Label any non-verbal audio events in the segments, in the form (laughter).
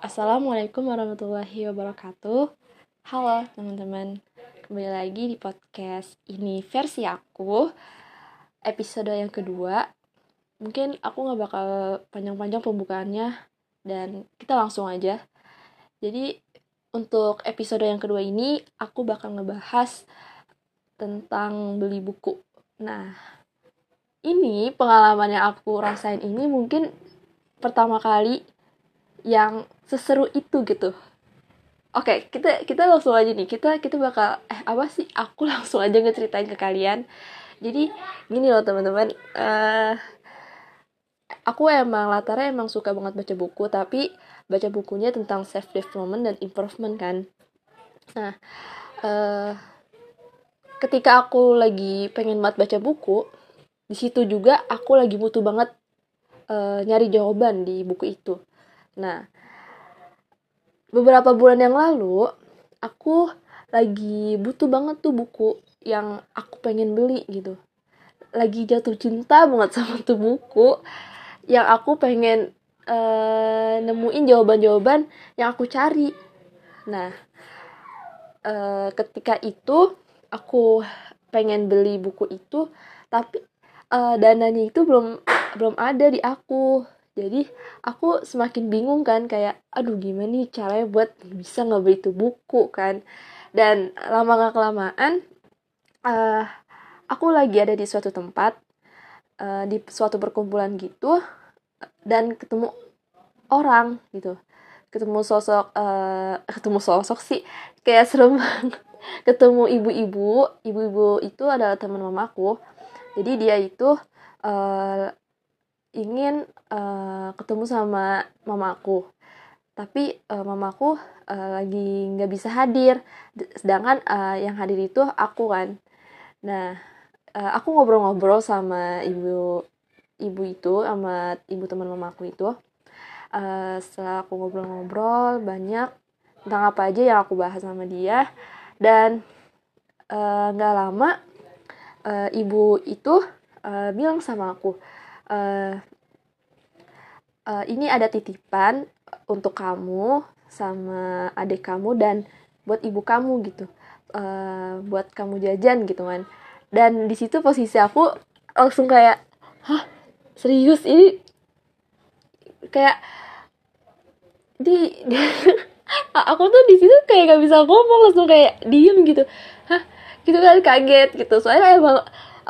Assalamualaikum warahmatullahi wabarakatuh. Halo teman-teman, kembali lagi di podcast ini versi aku, episode yang kedua. Mungkin aku nggak bakal panjang-panjang pembukaannya dan kita langsung aja. Jadi untuk episode yang kedua ini aku bakal ngebahas tentang beli buku. Nah, ini pengalaman yang aku rasain ini mungkin pertama kali yang seseru itu gitu. Oke kita kita langsung aja nih. Kita kita bakal eh apa sih? Aku (laughs) langsung aja ngeceritain ke kalian. Jadi gini loh teman-teman. Uh, aku emang latarnya emang suka banget baca buku tapi baca bukunya tentang self development dan improvement kan. Nah uh, ketika aku lagi pengen banget baca buku di situ juga aku lagi butuh banget uh, nyari jawaban di buku itu Nah, beberapa bulan yang lalu aku lagi butuh banget tuh buku yang aku pengen beli gitu. Lagi jatuh cinta banget (laughs) sama tuh buku yang aku pengen uh, nemuin jawaban-jawaban yang aku cari. Nah, uh, ketika itu aku pengen beli buku itu, tapi uh, dananya itu belum belum ada di aku jadi aku semakin bingung kan kayak aduh gimana nih caranya buat bisa ngebeli itu buku kan. Dan lama gak kelamaan uh, aku lagi ada di suatu tempat uh, di suatu perkumpulan gitu dan ketemu orang gitu. Ketemu sosok uh, (laughs) ketemu sosok sih kayak serem (laughs) ketemu ibu-ibu ibu-ibu itu adalah teman mamaku. Jadi dia itu uh, ingin uh, ketemu sama mamaku tapi uh, mamaku uh, lagi nggak bisa hadir. Sedangkan uh, yang hadir itu aku kan. Nah uh, aku ngobrol-ngobrol sama ibu ibu itu sama ibu teman mamaku itu. Uh, setelah aku ngobrol-ngobrol banyak tentang apa aja yang aku bahas sama dia. Dan nggak uh, lama uh, ibu itu uh, bilang sama aku uh, uh, ini ada titipan untuk kamu sama adik kamu dan buat ibu kamu gitu. Uh, buat kamu jajan gitu kan dan di situ posisi aku langsung kayak hah? Serius? Ini kayak di, di (laughs) aku tuh di situ kayak gak bisa ngomong langsung kayak diem gitu. Hah? Gitu kan kaget gitu. Soalnya emang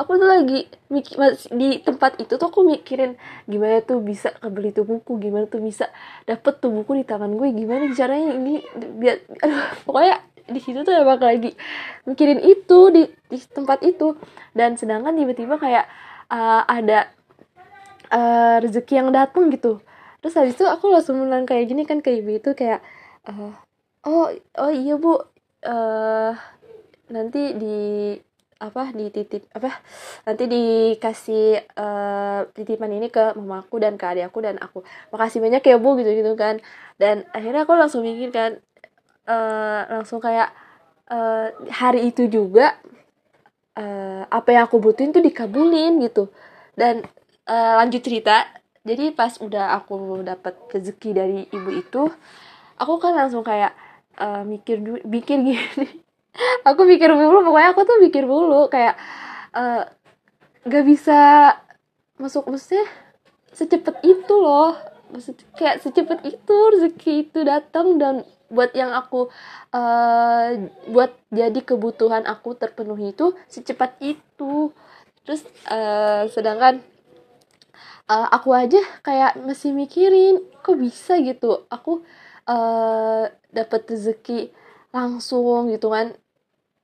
aku tuh lagi mikir di tempat itu tuh aku mikirin gimana tuh bisa kebeli tuh buku gimana tuh bisa dapet tuh buku di tangan gue gimana caranya ini biar aduh pokoknya di situ tuh emang lagi mikirin itu di, di tempat itu. Dan sedangkan tiba-tiba kayak uh, ada uh, rezeki yang datang gitu. Terus habis itu aku langsung bilang kayak gini kan ke ibu itu kayak uh, oh oh iya bu uh, nanti di apa dititip apa nanti dikasih uh, titipan ini ke mamaku dan ke adikku dan aku makasih banyak ya bu gitu gitu kan. Dan akhirnya aku langsung mikir kan uh, langsung kayak uh, hari itu juga uh, apa yang aku butuhin tuh dikabulin gitu. Dan uh, lanjut cerita jadi pas udah aku dapat rezeki dari ibu itu aku kan langsung kayak uh, mikir mikir gini aku pikir dulu pokoknya aku tuh pikir dulu kayak uh, gak bisa masuk maksudnya secepat itu loh. Maksud kayak secepat itu rezeki itu datang dan buat yang aku uh, buat jadi kebutuhan aku terpenuhi itu secepat itu. Terus uh, sedangkan uh, aku aja kayak masih mikirin kok bisa gitu? Aku uh, dapat rezeki langsung gitu kan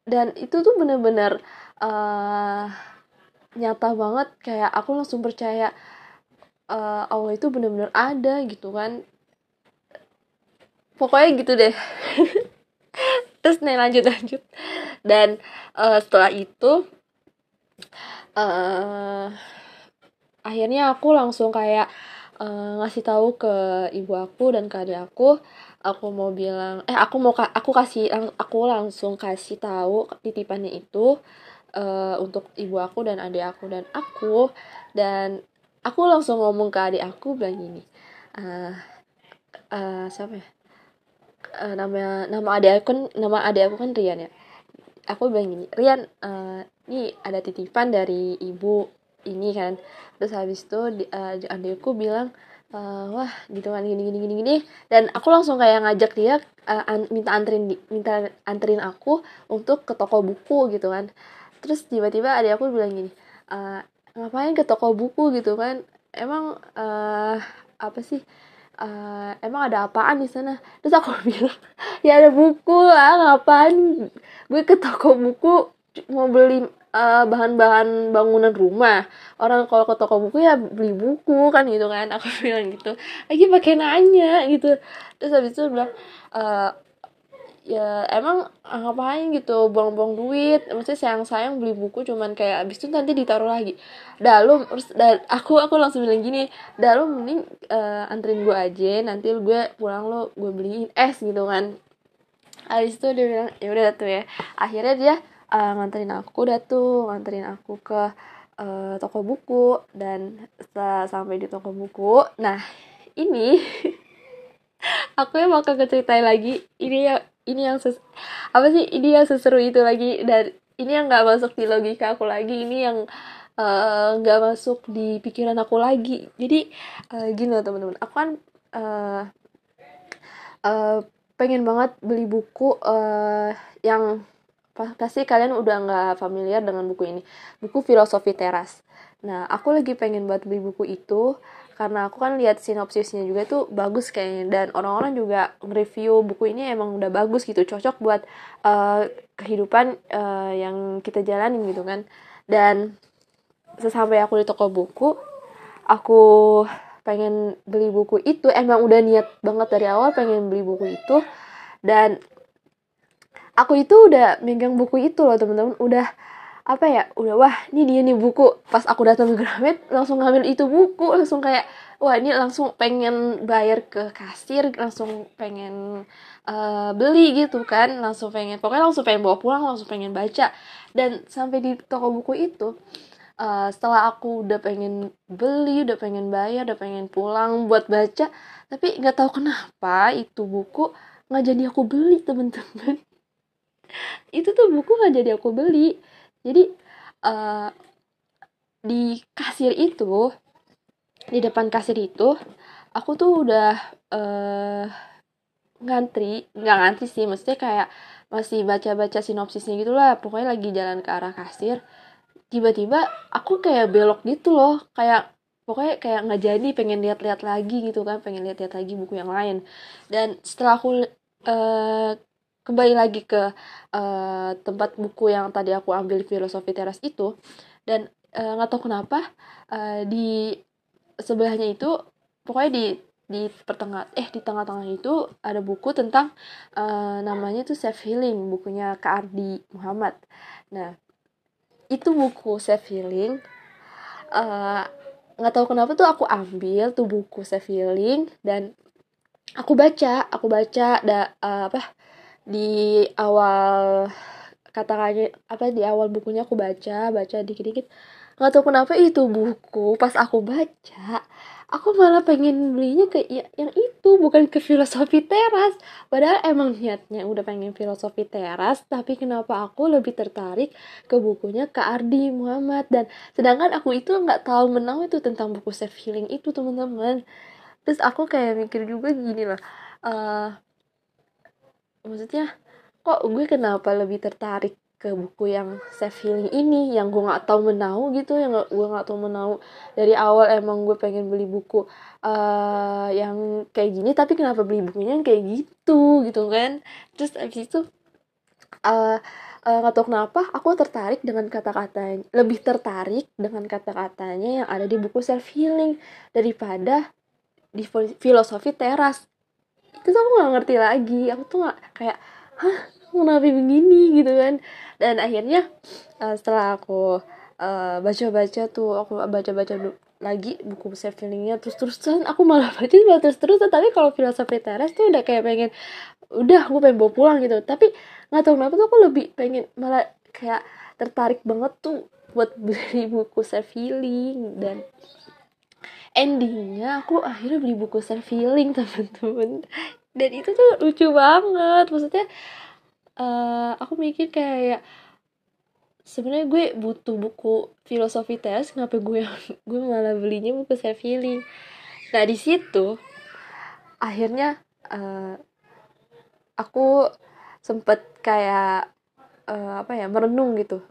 dan itu tuh bener-bener uh, nyata banget. Kayak aku langsung percaya uh, Allah itu bener-bener ada gitu kan. Pokoknya gitu deh. (laughs) Terus nih lanjut lanjut. Dan uh, setelah itu uh, akhirnya aku langsung kayak uh, ngasih tahu ke ibu aku dan ke adik aku aku mau bilang eh aku mau aku kasih aku langsung kasih tahu titipannya itu uh, untuk ibu aku dan adik aku dan aku dan aku langsung ngomong ke adik aku bilang gini uh, uh, siapa ya? Uh, nama nama adik aku kan nama adik aku kan Rian ya. Aku bilang gini Rian uh, ini ada titipan dari ibu ini kan. Terus habis itu uh, adikku bilang uh, wah gitu kan gini gini gini gini. Dan aku langsung kayak ngajak dia uh, an minta anterin minta anterin aku untuk ke toko buku gitu kan. Terus tiba-tiba adik aku bilang gini uh, ngapain ke toko buku gitu kan? Emang uh, apa sih? Uh, emang ada apaan di sana? Terus aku (laughs) bilang ya ada buku lah ngapain gue ke toko buku? Mau beli bahan bahan-bahan bangunan rumah. Orang kalau ke toko buku ya beli buku kan gitu kan. Aku (laughs) bilang gitu. Lagi pakai nanya gitu. Terus habis itu bilang uh, ya emang ngapain gitu buang-buang duit. Maksudnya sayang-sayang beli buku cuman kayak abis itu nanti ditaruh lagi. Dah terus dah, aku aku langsung bilang gini dah lu mending uh, anterin gue aja nanti gue pulang lo gue beliin es gitu kan. Abis itu dia bilang ya udah tuh ya. Akhirnya dia uh, nganterin aku dah tuh nganterin aku ke uh, toko buku. Dan setelah sampai di toko buku nah ini (laughs) aku yang bakal ceritain lagi. Ini ya ini yang ses apa sih? Ini yang seseru itu lagi. Dan ini yang nggak masuk di logika aku lagi. Ini yang eh, nggak uh, masuk di pikiran aku lagi. Jadi uh, gini loh teman-teman. Aku kan uh, uh, pengen banget beli buku uh, yang pasti kalian udah nggak familiar dengan buku ini. Buku filosofi teras. Nah aku lagi pengen buat beli buku itu karena aku kan lihat sinopsisnya juga tuh bagus kayaknya. Dan orang-orang juga review buku ini emang udah bagus gitu. Cocok buat uh, kehidupan uh, yang kita jalanin gitu kan. Dan sesampai aku di toko buku aku pengen beli buku itu. Emang udah niat banget dari awal pengen beli buku itu. Dan aku itu udah megang buku itu loh teman-teman. Udah apa ya udah wah ini dia nih buku. Pas aku datang ke Gramet langsung ngambil itu buku. Langsung kayak wah ini langsung pengen bayar ke kasir langsung pengen uh, beli gitu kan. Langsung pengen pokoknya langsung pengen bawa pulang langsung pengen baca. Dan sampai di toko buku itu uh, setelah aku udah pengen beli udah pengen bayar udah pengen pulang buat baca tapi nggak tahu kenapa itu buku nggak jadi aku beli temen-temen itu tuh buku nggak jadi aku beli. Jadi uh, di kasir itu di depan kasir itu aku tuh udah uh, ngantri. Nggak ngantri sih maksudnya kayak masih baca-baca sinopsisnya gitu lah. Pokoknya lagi jalan ke arah kasir. Tiba-tiba aku kayak belok gitu loh. Kayak pokoknya kayak nggak jadi pengen lihat-lihat lagi gitu kan. Pengen lihat-lihat lagi buku yang lain. Dan setelah aku uh, kembali lagi ke uh, tempat buku yang tadi aku ambil filosofi teras itu. Dan eh, nggak uh, tahu kenapa uh, di sebelahnya itu pokoknya di di pertengah eh di tengah-tengah itu ada buku tentang uh, namanya tuh self healing bukunya Kak Ardi Muhammad. Nah itu buku self healing nggak uh, tahu kenapa tuh aku ambil tuh buku self healing dan aku baca aku baca da, uh, apa di awal katakannya apa di awal bukunya aku baca baca dikit-dikit nggak tahu kenapa itu buku pas aku baca aku malah pengen belinya ke ya, yang itu bukan ke filosofi teras. Padahal emang niatnya udah pengen filosofi teras tapi kenapa aku lebih tertarik ke bukunya ke Ardi Muhammad? Dan sedangkan aku itu nggak tahu menang itu tentang buku self healing itu teman-teman. Terus aku kayak mikir juga gini lah uh, maksudnya kok gue kenapa lebih tertarik ke buku yang self healing ini yang gue nggak tahu menau gitu yang gak, gue nggak tahu menau dari awal emang gue pengen beli buku uh, yang kayak gini tapi kenapa beli bukunya yang kayak gitu gitu kan? Terus abis itu uh, uh, tahu kenapa aku tertarik dengan kata-katanya lebih tertarik dengan kata-katanya yang ada di buku self healing daripada di filosofi teras terus aku nggak ngerti lagi. Aku tuh nggak kayak hah? Kenapa begini? Gitu kan. Dan akhirnya uh, setelah aku baca baca-baca tuh aku baca-baca lagi buku self healingnya terus terusan aku malah baca malah terus terusan tapi kalau filosofi teras tuh udah kayak pengen udah aku pengen bawa pulang gitu. Tapi nggak tahu kenapa tuh aku lebih pengen malah kayak tertarik banget tuh buat beli (laughs) buku self healing dan endingnya aku akhirnya beli buku self healing (laughs) teman-teman. Dan itu tuh lucu banget. Maksudnya uh, aku mikir kayak sebenarnya gue butuh buku filosofi tes kenapa gue (laughs) gue malah belinya buku self healing nah di situ akhirnya uh, aku sempet kayak uh, apa ya merenung gitu.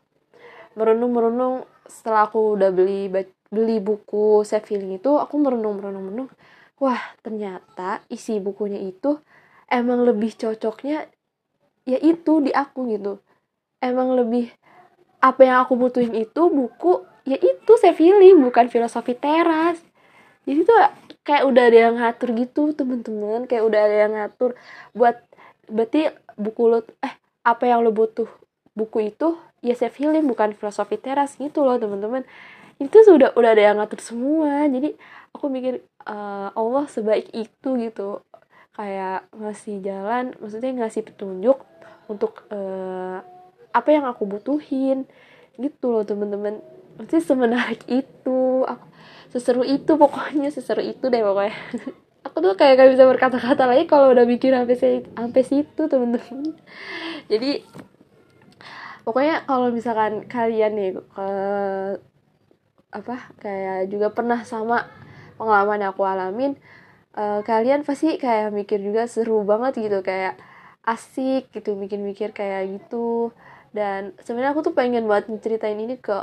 Merenung merenung setelah aku udah beli beli buku healing itu aku merenung merenung merenung. Wah ternyata isi bukunya itu emang lebih cocoknya ya itu di aku gitu. Emang lebih apa yang aku butuhin itu buku ya itu self healing bukan filosofi teras. Jadi tuh kayak udah ada yang ngatur gitu temen-temen. Kayak udah ada yang ngatur buat berarti buku lo eh apa yang lo butuh buku itu ya self healing bukan filosofi teras gitu loh teman-teman itu sudah udah ada yang ngatur semua. Jadi aku mikir uh, Allah sebaik itu gitu. Kayak ngasih jalan maksudnya ngasih petunjuk untuk uh, apa yang aku butuhin. Gitu loh teman-teman. Maksudnya semenarik itu. Aku seseru itu pokoknya. Seseru itu deh pokoknya. (laughs) Aku tuh kayak gak bisa berkata-kata lagi kalau udah mikir sampai sampai situ temen-temen (laughs) jadi pokoknya kalau misalkan kalian nih ke apa kayak juga pernah sama pengalaman yang aku alamin uh, kalian pasti kayak mikir juga seru banget gitu kayak asik gitu mikir-mikir kayak gitu. Dan sebenarnya aku tuh pengen buat ceritain ini ke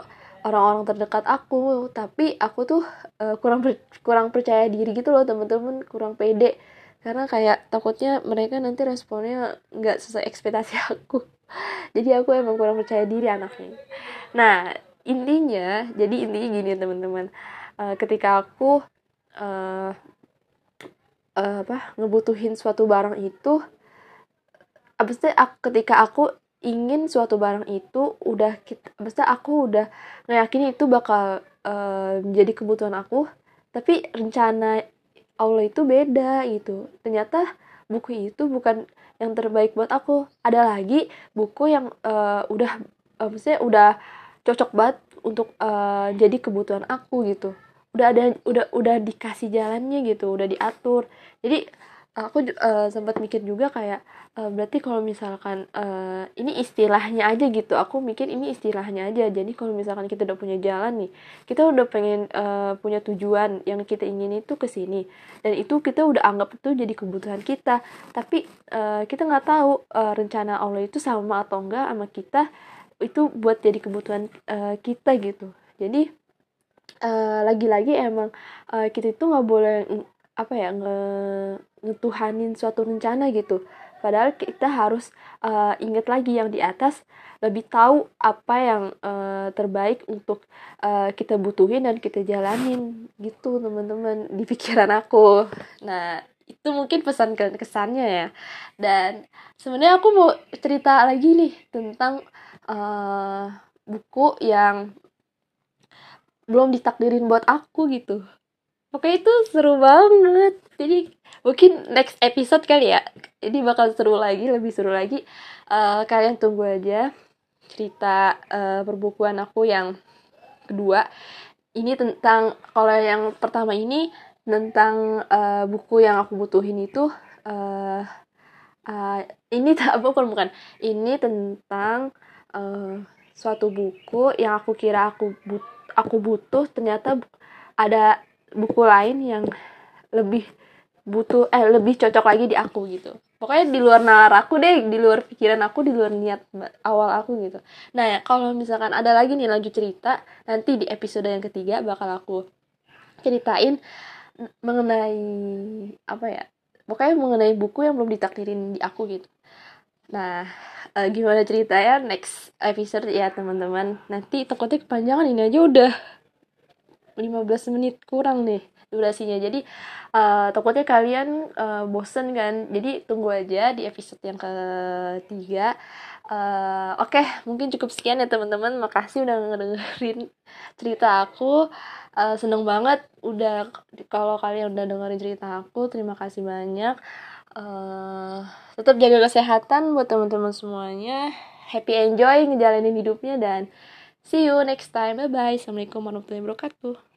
orang-orang terdekat aku tapi aku tuh uh, kurang kurang percaya diri gitu loh temen-temen kurang pede. Karena kayak takutnya mereka nanti responnya nggak sesuai ekspektasi (laughs) aku. Jadi aku emang kurang percaya diri anaknya. Nah intinya jadi intinya gini teman-teman. Uh, ketika aku uh, uh, apa ngebutuhin suatu barang itu abis itu aku, ketika aku ingin suatu barang itu udah kita abis aku udah ngeyakini itu bakal uh, menjadi kebutuhan aku tapi rencana Allah itu beda gitu. Ternyata buku itu bukan yang terbaik buat aku. Ada lagi buku yang uh, udah uh, maksudnya udah cocok banget untuk uh, jadi kebutuhan aku gitu. Udah ada udah udah dikasih jalannya gitu udah diatur. Jadi aku uh, sempat mikir juga kayak uh, berarti kalau misalkan uh, ini istilahnya aja gitu aku mikir ini istilahnya aja. Jadi kalau misalkan kita udah punya jalan nih kita udah pengen uh, punya tujuan yang kita ingin itu ke sini. Dan itu kita udah anggap itu jadi kebutuhan kita. Tapi uh, kita nggak tahu uh, rencana Allah itu sama atau enggak sama kita itu buat jadi kebutuhan uh, kita gitu. Jadi lagi-lagi uh, emang uh, kita itu nggak boleh apa ya nge ngetuhanin suatu rencana gitu. Padahal kita harus uh, ingat lagi yang di atas lebih tahu apa yang uh, terbaik untuk uh, kita butuhin dan kita jalanin gitu teman-teman (laughs) di pikiran aku. Nah itu mungkin pesan kesannya ya. Dan sebenarnya aku mau cerita lagi nih tentang uh, buku yang belum ditakdirin buat aku gitu Oke itu seru banget. Jadi mungkin next episode kali ya. Ini bakal seru lagi, lebih seru lagi. Uh, kalian tunggu aja cerita uh, perbukuan aku yang kedua. Ini tentang kalau yang pertama ini tentang uh, buku yang aku butuhin itu uh, uh, ini (laughs) tak bukan bukan. Ini tentang uh, suatu buku yang aku kira aku but aku butuh ternyata ada buku lain yang lebih butuh eh lebih cocok lagi di aku gitu. Pokoknya di luar nalar aku deh di luar pikiran aku di luar niat awal aku gitu. Nah ya kalau misalkan ada lagi nih lanjut cerita nanti di episode yang ketiga bakal aku ceritain mengenai apa ya pokoknya mengenai buku yang belum ditakdirin di aku gitu nah uh, gimana ceritanya next episode ya teman-teman? Nanti takutnya kepanjangan ini aja udah 15 menit kurang nih durasinya. Jadi uh, takutnya kalian uh, bosen kan? Jadi tunggu aja di episode yang ketiga. Uh, oke okay, mungkin cukup sekian ya teman-teman. Makasih udah ngedengerin cerita aku. Uh, seneng banget udah kalau kalian udah dengerin cerita aku terima kasih banyak uh, tetap jaga kesehatan buat teman-teman semuanya happy enjoy ngejalanin hidupnya dan See you next time. Bye bye. Assalamualaikum warahmatullahi wabarakatuh.